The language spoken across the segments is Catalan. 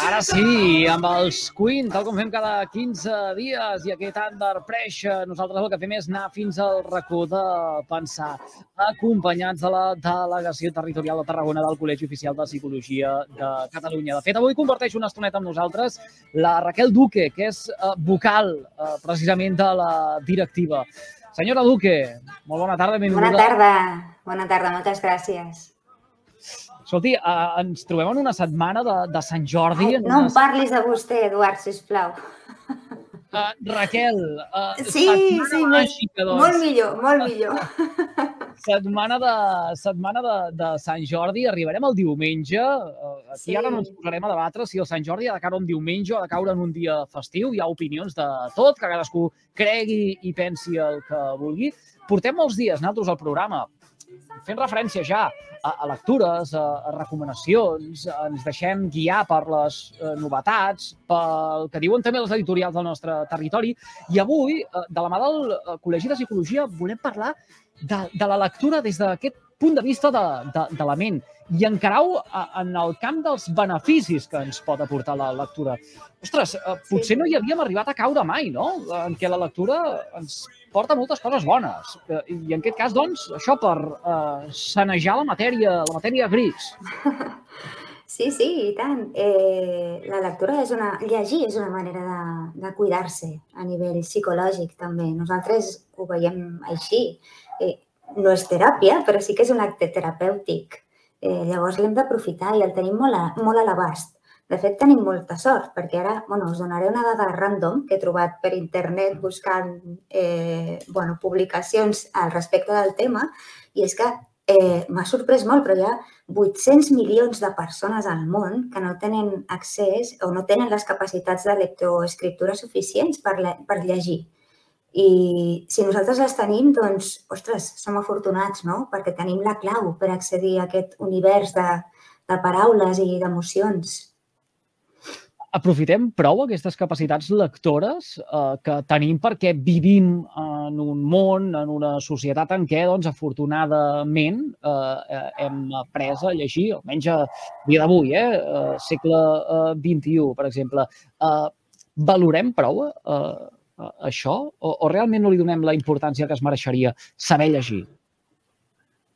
Ara sí, amb els Queen, tal com fem cada 15 dies i aquest Under Pressure, nosaltres el que fem és anar fins al racó de pensar, acompanyats de la Delegació Territorial de Tarragona del Col·legi Oficial de Psicologia de Catalunya. De fet, avui comparteix una estoneta amb nosaltres la Raquel Duque, que és eh, vocal eh, precisament de la directiva. Senyora Duque, molt bona tarda, benvinguda. Bona tarda, bona tarda, moltes gràcies. Escolti, uh, ens trobem en una setmana de, de Sant Jordi. Ai, no em parlis de vostè, Eduard, sisplau. Uh, Raquel, uh, sí, sí, màgica, doncs. molt millor, molt millor. Setmana de, setmana de, de Sant Jordi, arribarem el diumenge. Uh, aquí sí. ara no ens posarem a debatre si el Sant Jordi ha de caure un diumenge o ha de caure en un dia festiu. Hi ha opinions de tot, que cadascú cregui i pensi el que vulgui. Portem molts dies nosaltres al programa fent referència ja a, a lectures, a, a recomanacions, ens deixem guiar per les eh, novetats, pel que diuen també les editorials del nostre territori. I avui, eh, de la mà del eh, Col·legi de Psicologia, volem parlar de, de la lectura des d'aquest punt de vista de, de, de la ment i encarau en el camp dels beneficis que ens pot aportar la lectura. Ostres, eh, potser no hi havíem arribat a caure mai, no? En què la lectura ens porta moltes coses bones. Eh, I en aquest cas, doncs, això per eh, sanejar la matèria, la matèria gris. Sí, sí, i tant. Eh, la lectura és una... Llegir és una manera de, de cuidar-se a nivell psicològic, també. Nosaltres ho veiem així. Eh, no és teràpia, però sí que és un acte terapèutic. Eh, llavors l'hem d'aprofitar i el tenim molt a, molt a l'abast. De fet, tenim molta sort, perquè ara bueno, us donaré una dada random que he trobat per internet buscant eh, bueno, publicacions al respecte del tema, i és que eh, m'ha sorprès molt, però hi ha 800 milions de persones al món que no tenen accés o no tenen les capacitats de lectoescriptura suficients per, le per llegir. I si nosaltres les tenim, doncs, ostres, som afortunats, no? Perquè tenim la clau per accedir a aquest univers de, de paraules i d'emocions aprofitem prou aquestes capacitats lectores eh, que tenim perquè vivim en un món, en una societat en què, doncs, afortunadament, eh, eh hem après a llegir, almenys a dia d'avui, eh, eh, segle eh, XXI, per exemple. Eh, valorem prou eh, això o, o realment no li donem la importància que es mereixeria saber llegir?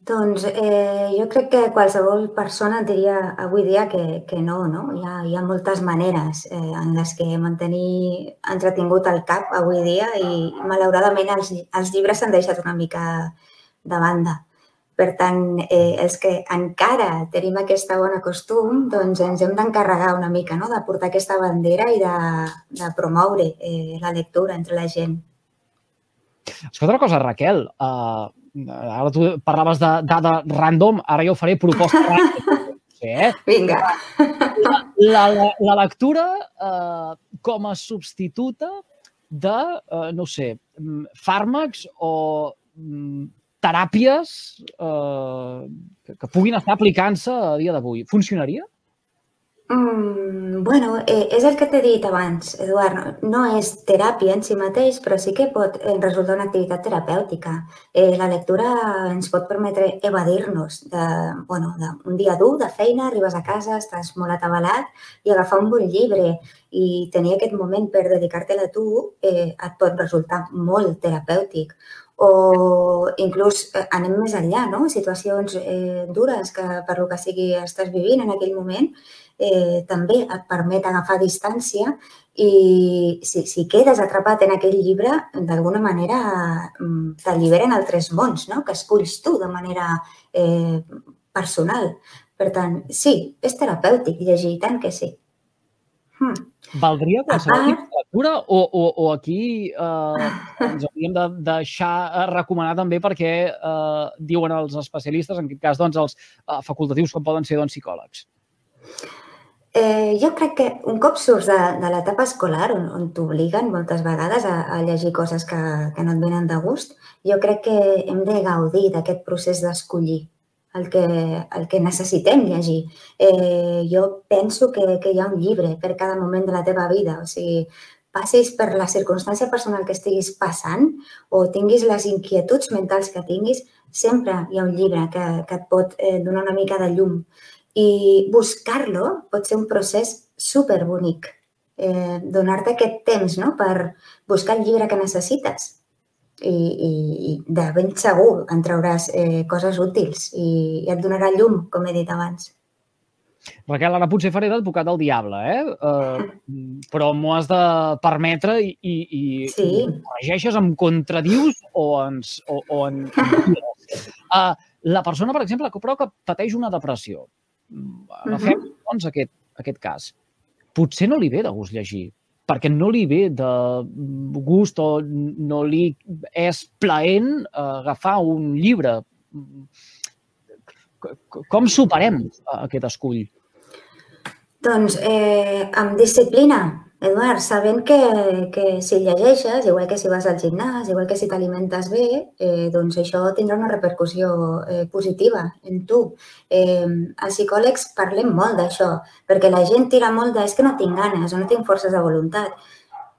Doncs eh, jo crec que qualsevol persona diria avui dia que, que no, no? Hi ha, hi ha moltes maneres eh, en les que mantenir entretingut el cap avui dia i malauradament els, els llibres s'han deixat una mica de banda. Per tant, eh, els que encara tenim aquesta bona costum, doncs ens hem d'encarregar una mica no? de portar aquesta bandera i de, de promoure eh, la lectura entre la gent. Escolta una cosa, Raquel, uh, ara tu parlaves de dada random, ara jo faré proposta random. Sí, eh? Vinga. La, la, la lectura eh, com a substituta de, eh, no sé, mm, fàrmacs o mm, teràpies eh, que, puguin estar aplicant-se a dia d'avui. Funcionaria? Mm, bueno, eh, és el que t'he dit abans, Eduard. No, és teràpia en si mateix, però sí que pot eh, resultar una activitat terapèutica. Eh, la lectura ens pot permetre evadir-nos de, bueno, d'un dia dur de feina, arribes a casa, estàs molt atabalat i agafar un bon llibre i tenir aquest moment per dedicar-te-la a tu eh, et pot resultar molt terapèutic o inclús eh, anem més enllà, no? situacions eh, dures que per lo que sigui estàs vivint en aquell moment eh, també et permet agafar distància i si, si quedes atrapat en aquell llibre, d'alguna manera mm, t'alliberen altres mons, no? que esculls tu de manera eh, personal. Per tant, sí, és terapèutic llegir, tant que sí. Hmm. Valdria qualsevol tipus lectura o, o, o aquí eh, ens hauríem de deixar eh, recomanar també perquè eh, diuen els especialistes, en aquest cas doncs, els eh, facultatius com poden ser doncs, psicòlegs? Eh, jo crec que un cop surts de, de l'etapa escolar, on, on t'obliguen moltes vegades a, a llegir coses que, que no et venen de gust, jo crec que hem de gaudir d'aquest procés d'escollir el que, el que necessitem llegir. Eh, jo penso que, que hi ha un llibre per cada moment de la teva vida. O sigui, passis per la circumstància personal que estiguis passant o tinguis les inquietuds mentals que tinguis, sempre hi ha un llibre que, que et pot eh, donar una mica de llum. I buscar-lo pot ser un procés super bonic. Eh, Donar-te aquest temps no? per buscar el llibre que necessites i, i, i de ben segur en trauràs eh, coses útils i, i et donarà llum, com he dit abans. Raquel, ara potser faré d'advocat del diable, eh? Uh, però m'ho has de permetre i, i, i sí. corregeixes, em contradius o ens... O, o en... uh, la persona, per exemple, que, però que pateix una depressió. Agafem, uh -huh. doncs, aquest, aquest cas. Potser no li ve de gust llegir, perquè no li ve de gust o no li és plaent agafar un llibre com superem aquest escull? Doncs eh, amb disciplina, Eduard, sabent que, que si llegeixes, igual que si vas al gimnàs, igual que si t'alimentes bé, eh, doncs això tindrà una repercussió eh, positiva en tu. Eh, els psicòlegs parlem molt d'això, perquè la gent tira molt de és que no tinc ganes o no tinc forces de voluntat.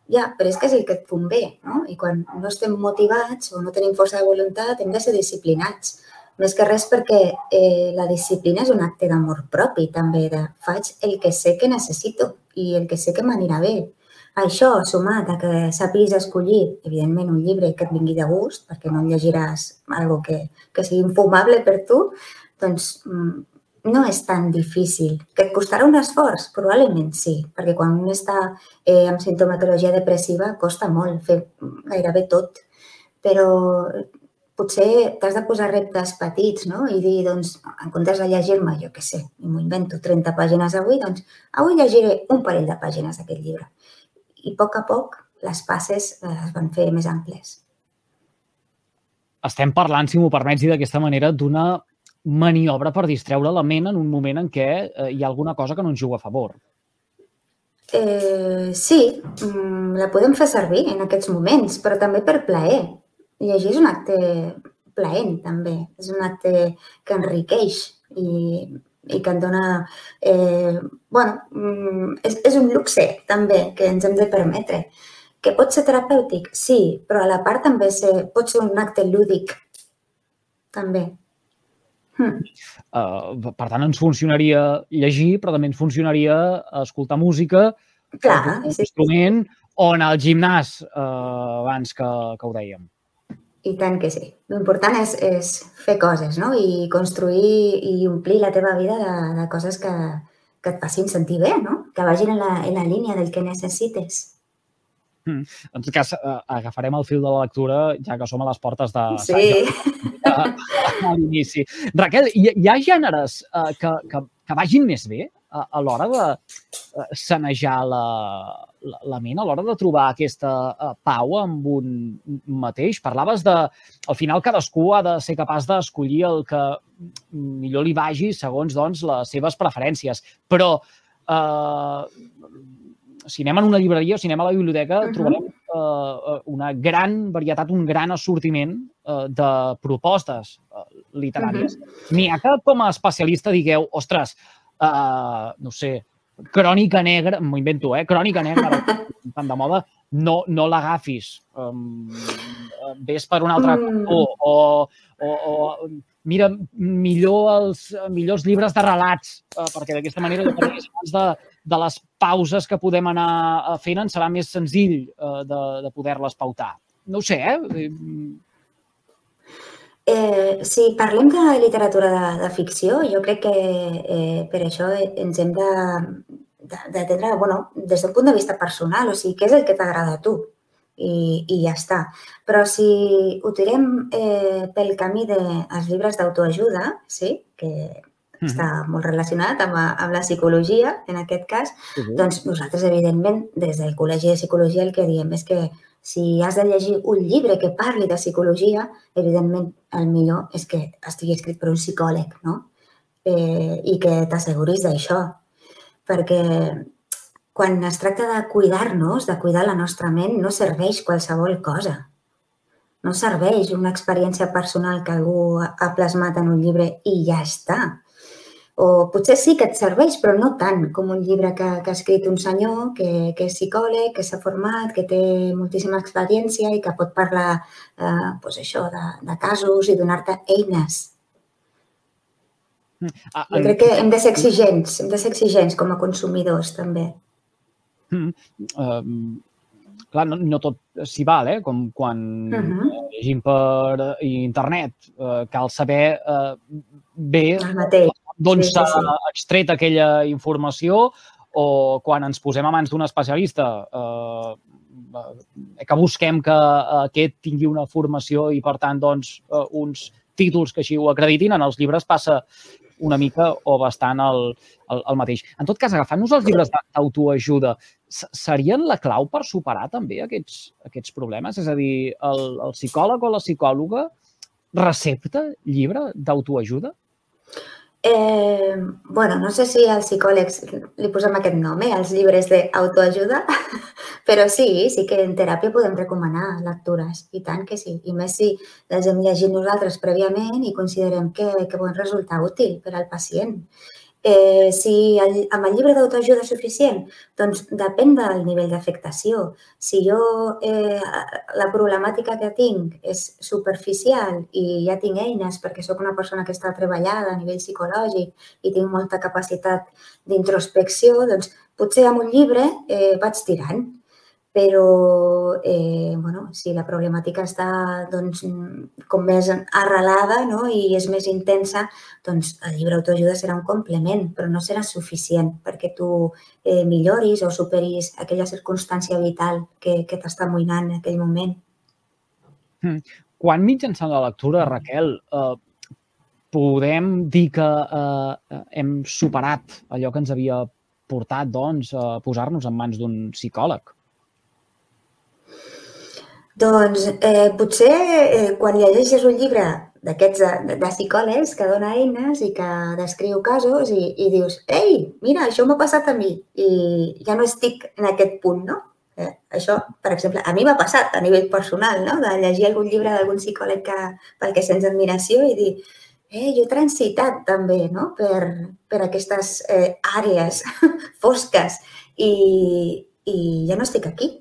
Ja, però és que és el que et convé, no? I quan no estem motivats o no tenim força de voluntat, hem de ser disciplinats. Més que res perquè eh, la disciplina és un acte d'amor propi, també, de faig el que sé que necessito i el que sé que m'anirà bé. Això, sumat a que sàpiguis escollir, evidentment, un llibre que et vingui de gust, perquè no llegiràs algo que, que sigui infumable per tu, doncs mm, no és tan difícil. Que et costarà un esforç? Probablement sí, perquè quan un està eh, amb sintomatologia depressiva costa molt fer gairebé tot. Però potser t'has de posar reptes petits no? i dir, doncs, en comptes de llegir-me, jo què sé, i m'ho invento 30 pàgines avui, doncs avui llegiré un parell de pàgines d'aquest llibre. I a poc a poc les passes eh, es van fer més amples. Estem parlant, si m'ho permets dir d'aquesta manera, d'una maniobra per distreure la ment en un moment en què eh, hi ha alguna cosa que no ens juga a favor. Eh, sí, mm, la podem fer servir en aquests moments, però també per plaer. Llegir és un acte plaent, també. És un acte que enriqueix i, i que et dona... Eh, bueno, mm, és, és un luxe, també, que ens hem de permetre. Que pot ser terapèutic? Sí, però a la part també ser, pot ser un acte lúdic, també. Hmm. Uh, per tant, ens funcionaria llegir, però també ens funcionaria escoltar música, Clar, un sí, instrument, sí. o anar al gimnàs, uh, abans que, que ho dèiem. I tant que sí. L'important és, és fer coses, no? I construir i omplir la teva vida de, de coses que, que et facin sentir bé, no? Que vagin en la, en la línia del que necessites. Mm. En tot cas, eh, agafarem el fil de la lectura, ja que som a les portes de... Sí. A, a l'inici. Raquel, hi, hi ha gèneres eh, que, que, que vagin més bé a, a l'hora de eh, sanejar la, la, ment, a l'hora de trobar aquesta uh, pau amb un mateix? Parlaves de, al final, cadascú ha de ser capaç d'escollir el que millor li vagi segons doncs, les seves preferències. Però uh, si anem a una llibreria o si anem a la biblioteca, uh -huh. trobarem uh, una gran varietat, un gran assortiment uh, de propostes uh, literàries. Uh -huh. N'hi ha que, com a especialista, digueu, ostres, uh, no sé, crònica negra, m'ho invento, eh? Crònica negra, tan de moda, no, no l'agafis. Um, ves per un altre mm. o, o, o, o mira millor els millors llibres de relats, uh, perquè d'aquesta manera, abans de, de les pauses que podem anar eh, fent, ens serà més senzill uh, de, de poder-les pautar. No ho sé, eh? Eh, si parlem de literatura de, de ficció, jo crec que eh, per això ens hem de d'atendre, bueno, des d'un punt de vista personal, o sigui, què és el que t'agrada a tu i, i ja està. Però si ho tirem eh, pel camí dels llibres d'autoajuda, sí, que -hmm. està molt relacionat amb, amb la psicologia, en aquest cas, uh -huh. doncs nosaltres, evidentment, des del Col·legi de Psicologia el que diem és que si has de llegir un llibre que parli de psicologia, evidentment el millor és que estigui escrit per un psicòleg, no? Eh, I que t'asseguris d'això. Perquè quan es tracta de cuidar-nos, de cuidar la nostra ment, no serveix qualsevol cosa. No serveix una experiència personal que algú ha plasmat en un llibre i ja està o potser sí que et serveix, però no tant com un llibre que, que ha escrit un senyor que, que és psicòleg, que s'ha format, que té moltíssima experiència i que pot parlar eh, doncs això, de, de casos i donar-te eines. Ah, jo crec que hem de ser exigents, hem de ser exigents com a consumidors, també. Mm, um, clar, no, no tot s'hi val, eh? Com quan uh -huh. llegim per internet. Uh, cal saber uh, bé d'on s'ha sí, sí. extret aquella informació o quan ens posem a mans d'un especialista uh, que busquem que aquest tingui una formació i, per tant, doncs, uns títols que així ho acreditin. En els llibres passa una mica o bastant el, el, el mateix. En tot cas, agafant-nos els llibres d'autoajuda, serien la clau per superar també aquests, aquests problemes? És a dir, el, el psicòleg o la psicòloga recepta llibre d'autoajuda? Eh, bueno, no sé si als psicòlegs li posem aquest nom, eh, els llibres d'autoajuda, però sí, sí que en teràpia podem recomanar lectures, i tant que sí. I més si les hem llegit nosaltres prèviament i considerem que, que poden resultar útil per al pacient. Eh, si el, amb el llibre d'autoajuda és suficient, doncs depèn del nivell d'afectació. Si jo eh, la problemàtica que tinc és superficial i ja tinc eines perquè sóc una persona que està treballada a nivell psicològic i tinc molta capacitat d'introspecció, doncs potser amb un llibre eh, vaig tirant però eh, bueno, si la problemàtica està doncs, com més arrelada no? i és més intensa, doncs el llibre autoajuda serà un complement, però no serà suficient perquè tu eh, milloris o superis aquella circumstància vital que, que t'està amoïnant en aquell moment. Hmm. Quan mitjançant la lectura, Raquel, eh, podem dir que eh, hem superat allò que ens havia portat doncs, a posar-nos en mans d'un psicòleg? Doncs eh, potser eh, quan llegeixes un llibre d'aquests de, de psicòlegs que dona eines i que descriu casos i, i dius, ei, mira, això m'ha passat a mi i ja no estic en aquest punt, no? Eh, això, per exemple, a mi m'ha passat a nivell personal, no? De llegir algun llibre d'algun psicòleg que, pel que sents admiració i dir, eh, jo he transitat també no? per, per aquestes eh, àrees fosques i, i ja no estic aquí,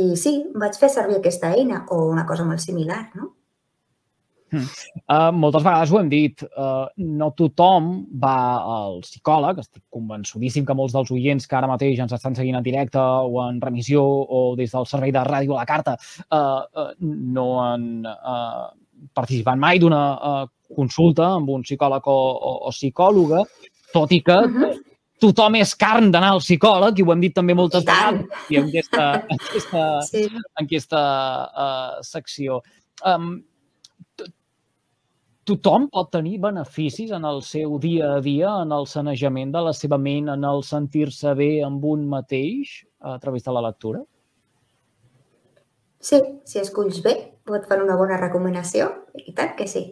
i sí, vaig fer servir aquesta eina o una cosa molt similar, no? Uh, moltes vegades ho hem dit, uh, no tothom va al psicòleg, estic convençudíssim que molts dels oients que ara mateix ens estan seguint en directe o en remissió o des del servei de ràdio a la carta uh, uh, no han uh, participat mai d'una uh, consulta amb un psicòleg o, o, o psicòloga, tot i que uh -huh tothom és carn d'anar al psicòleg, i ho hem dit també moltes vegades i en aquesta, en aquesta, sí. en aquesta uh, secció. Um, tothom pot tenir beneficis en el seu dia a dia, en el sanejament de la seva ment, en el sentir-se bé amb un mateix a través de la lectura? Sí, si esculls bé, pot fer una bona recomanació. I tant que sí.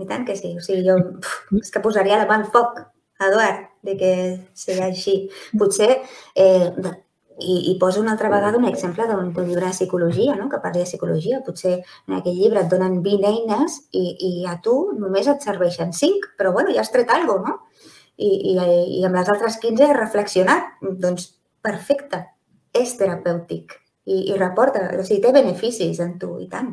I tant que sí. O sigui, jo pf, és que posaria la mà al foc Eduard, de que sigui així. Potser, eh, i, i poso una altra vegada un exemple d'un llibre de psicologia, no? que parli de psicologia. Potser en aquell llibre et donen 20 eines i, i a tu només et serveixen 5, però bueno, ja has tret alguna cosa, no? I, i, I amb les altres 15 has reflexionat. Doncs perfecte, és terapèutic i, i reporta, o sigui, té beneficis en tu i tant.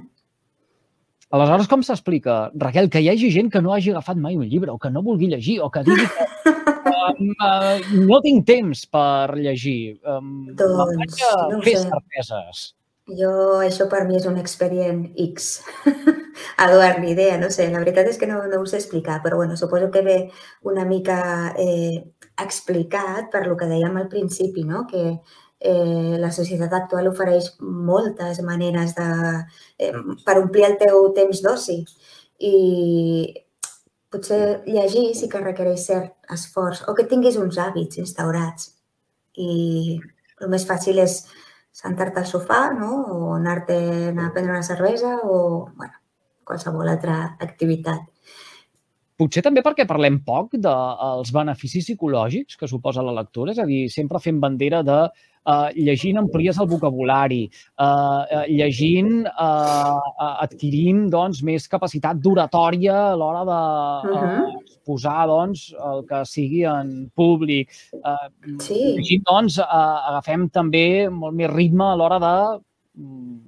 Aleshores, com s'explica, Raquel, que hi hagi gent que no hagi agafat mai un llibre o que no vulgui llegir o que digui que um, uh, no tinc temps per llegir? Um, doncs, no fer sé. certeses. Jo, això per mi és un expedient X. Eduard, ni idea, no sé. La veritat és que no, no ho sé explicar, però bueno, suposo que ve una mica eh, explicat per lo que dèiem al principi, no? Que eh, la societat actual ofereix moltes maneres de, eh, per omplir el teu temps d'oci. I potser llegir sí que requereix cert esforç o que tinguis uns hàbits instaurats. I el més fàcil és sentar-te al sofà no? o anar-te a prendre una cervesa o bueno, qualsevol altra activitat. Potser també perquè parlem poc dels beneficis psicològics que suposa la lectura, és a dir, sempre fem bandera de uh, llegint amplies el vocabulari, uh, llegint, uh, adquirint doncs, més capacitat d'oratòria a l'hora de uh, uh, posar doncs, el que sigui en públic. Uh, sí. Llegint, doncs, uh, agafem també molt més ritme a l'hora de mm,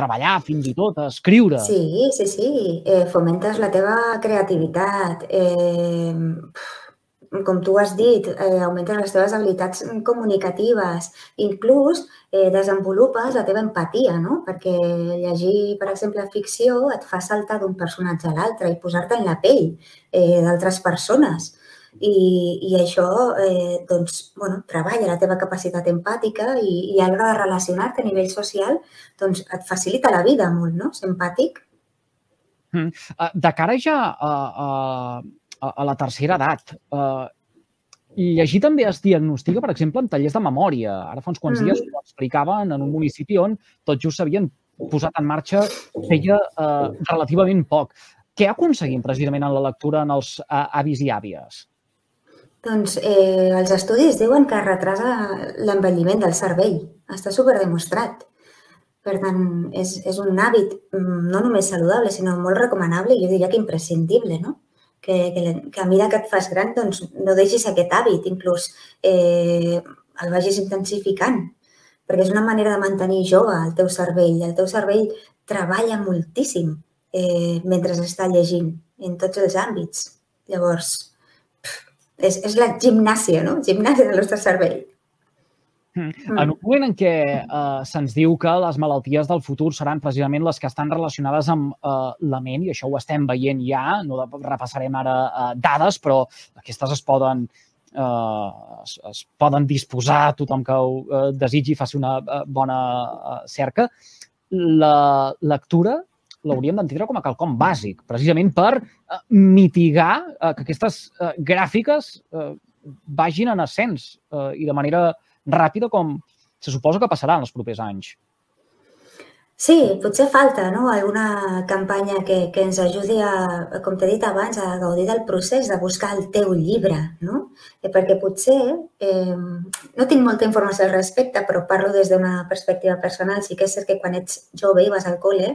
treballar fins i tot, a escriure. Sí, sí, sí. Eh, fomentes la teva creativitat. Eh, com tu has dit, eh, augmentes les teves habilitats comunicatives, inclús eh, desenvolupes la teva empatia, no? Perquè llegir, per exemple, ficció et fa saltar d'un personatge a l'altre i posar-te en la pell eh, d'altres persones. I, i això eh, doncs, bueno, treballa la teva capacitat empàtica i, i a l'hora de relacionar-te a nivell social doncs et facilita la vida molt, no? Ser empàtic. Mm. De cara ja a, a, a, la tercera edat. Uh, llegir també es diagnostica, per exemple, en tallers de memòria. Ara fa uns quants mm. dies ho explicaven en un municipi on tot just s'havien posat en marxa feia uh, relativament poc. Què aconseguim precisament en la lectura en els uh, avis i àvies? Doncs eh, els estudis diuen que retrasa l'envelliment del cervell. Està superdemostrat. Per tant, és, és un hàbit mm, no només saludable, sinó molt recomanable i jo diria que imprescindible, no? que, que, que a mesura que et fas gran doncs, no deixis aquest hàbit, inclús eh, el vagis intensificant, perquè és una manera de mantenir jove el teu cervell. El teu cervell treballa moltíssim eh, mentre està llegint en tots els àmbits. Llavors, és, és la gimnàsia, no? Gimnàsia del nostre cervell. Mm. En un moment en què uh, se'ns diu que les malalties del futur seran precisament les que estan relacionades amb uh, la ment, i això ho estem veient ja, no repassarem ara uh, dades, però aquestes es poden, uh, es, es poden disposar a tothom que ho uh, desitgi faci una uh, bona uh, cerca. La lectura l'hauríem d'entendre com a quelcom bàsic, precisament per uh, mitigar uh, que aquestes uh, gràfiques uh, vagin en ascens uh, i de manera ràpida com se suposa que passarà en els propers anys. Sí, potser falta no? alguna campanya que, que ens ajudi a, com t'he dit abans, a gaudir del procés de buscar el teu llibre, no? Eh, perquè potser, eh, no tinc molta informació al respecte, però parlo des d'una perspectiva personal. Sí que és cert que quan ets jove i vas al col·le,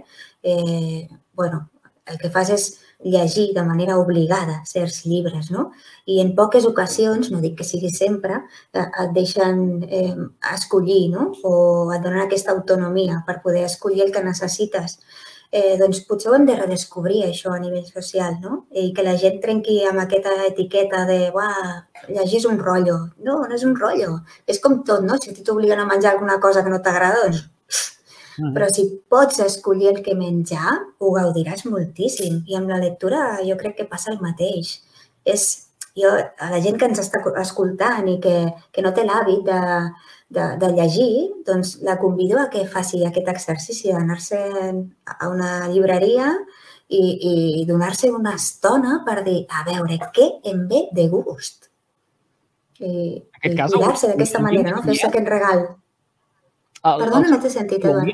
eh, bueno, el que fas és llegir de manera obligada certs llibres, no? I en poques ocasions, no dic que sigui sempre, eh, et deixen eh, escollir, no? O et donen aquesta autonomia per poder escollir el que necessites. Eh, doncs potser ho hem de redescobrir, això, a nivell social, no? I que la gent trenqui amb aquesta etiqueta de, uah, llegir és un rotllo. No, no és un rotllo. És com tot, no? Si t'obliguen a menjar alguna cosa que no t'agrada, doncs però si pots escollir el que menjar, ho gaudiràs moltíssim. I amb la lectura jo crec que passa el mateix. És, jo, a la gent que ens està escoltant i que, que no té l'hàbit de, de, de llegir, doncs la convido a que faci aquest exercici d'anar-se a una llibreria i, i donar-se una estona per dir, a veure, què em ve de gust? I, i cuidar-se d'aquesta manera, no? fer-se aquest regal. El, Perdona, no t'he sentit, Eduard.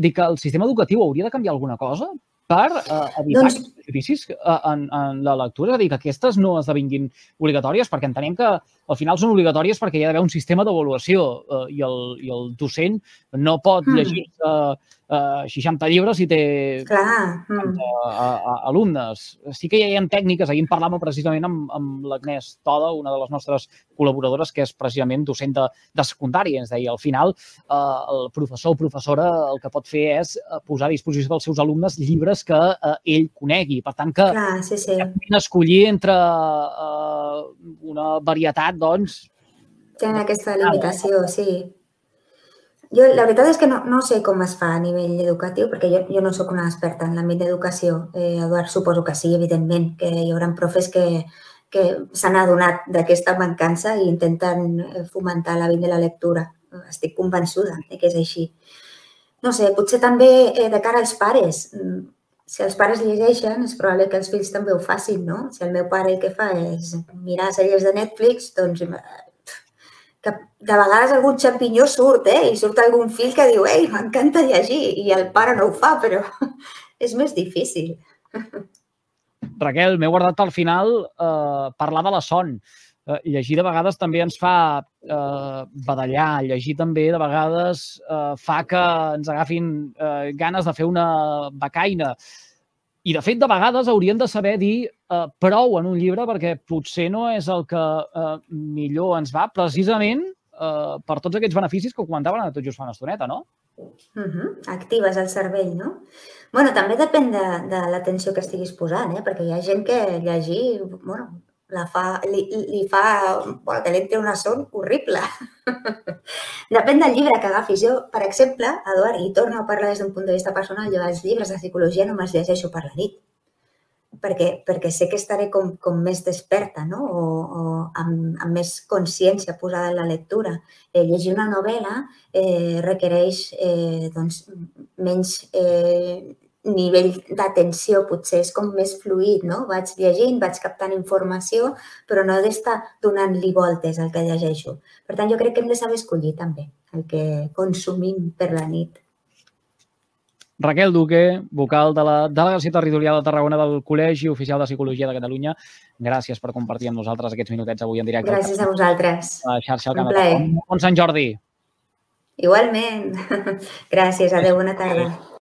Dic que el sistema educatiu hauria de canviar alguna cosa per eh, evitar doncs... judicis eh, en, en la lectura, és a dir, que aquestes no esdevinguin obligatòries, perquè entenem que al final són obligatòries perquè hi ha d'haver un sistema d'avaluació eh, i, el, i el docent no pot mm. llegir eh, uh, 60 llibres i té Clar. Mm. Uh, alumnes. Sí que hi ha tècniques, ahir en parlàvem precisament amb, amb l'Agnès Toda, una de les nostres col·laboradores, que és precisament docent de, de secundària. Ens deia, al final, uh, el professor o professora el que pot fer és posar a disposició dels seus alumnes llibres que uh, ell conegui. Per tant, que Clar, sí, sí. escollir entre uh, una varietat, doncs... Tenen aquesta limitació, sí. Jo, la veritat és que no, no sé com es fa a nivell educatiu, perquè jo, jo no sóc una experta en l'àmbit d'educació. Eh, Eduard, suposo que sí, evidentment, que hi haurà profes que, que s'han adonat d'aquesta mancança i intenten eh, fomentar l'hàbit de la lectura. Estic convençuda que és així. No sé, potser també eh, de cara als pares. Mm, si els pares llegeixen, és probable que els fills també ho facin, no? Si el meu pare el que fa és mirar sèries de Netflix, doncs que de vegades algun xampinyó surt, eh? I surt algun fill que diu, ei, m'encanta llegir, i el pare no ho fa, però és més difícil. Raquel, m'he guardat al final eh, parlar de la son. Eh, llegir de vegades també ens fa eh, badallar, llegir també de vegades eh, fa que ens agafin eh, ganes de fer una becaina. I, de fet, de vegades haurien de saber dir eh, prou en un llibre perquè potser no és el que eh, millor ens va, precisament eh, per tots aquests beneficis que comentaven tot just fa una estoneta, no? Uh -huh. Actives el cervell, no? bueno, també depèn de, de l'atenció que estiguis posant, eh? perquè hi ha gent que llegir, bueno, la fa, li, li fa, bueno, que l'entra una son horrible. Depèn del llibre que agafis. Jo, per exemple, Eduard, i torno a parlar des d'un punt de vista personal, jo els llibres de psicologia no me'ls llegeixo per la nit perquè, perquè sé que estaré com, com més desperta no? o, o amb, amb més consciència posada en la lectura. Eh, llegir una novel·la eh, requereix eh, doncs, menys eh, nivell d'atenció, potser és com més fluid, no? Vaig llegint, vaig captant informació, però no d'estar donant-li voltes al que llegeixo. Per tant, jo crec que hem de saber escollir també el que consumim per la nit. Raquel Duque, vocal de la Delegació Territorial de Tarragona del Col·legi Oficial de Psicologia de Catalunya. Gràcies per compartir amb nosaltres aquests minutets avui en directe. Gràcies a vosaltres. A la xarxa al Camp de Bon Sant Jordi. Igualment. Gràcies. Adéu, bona tarda.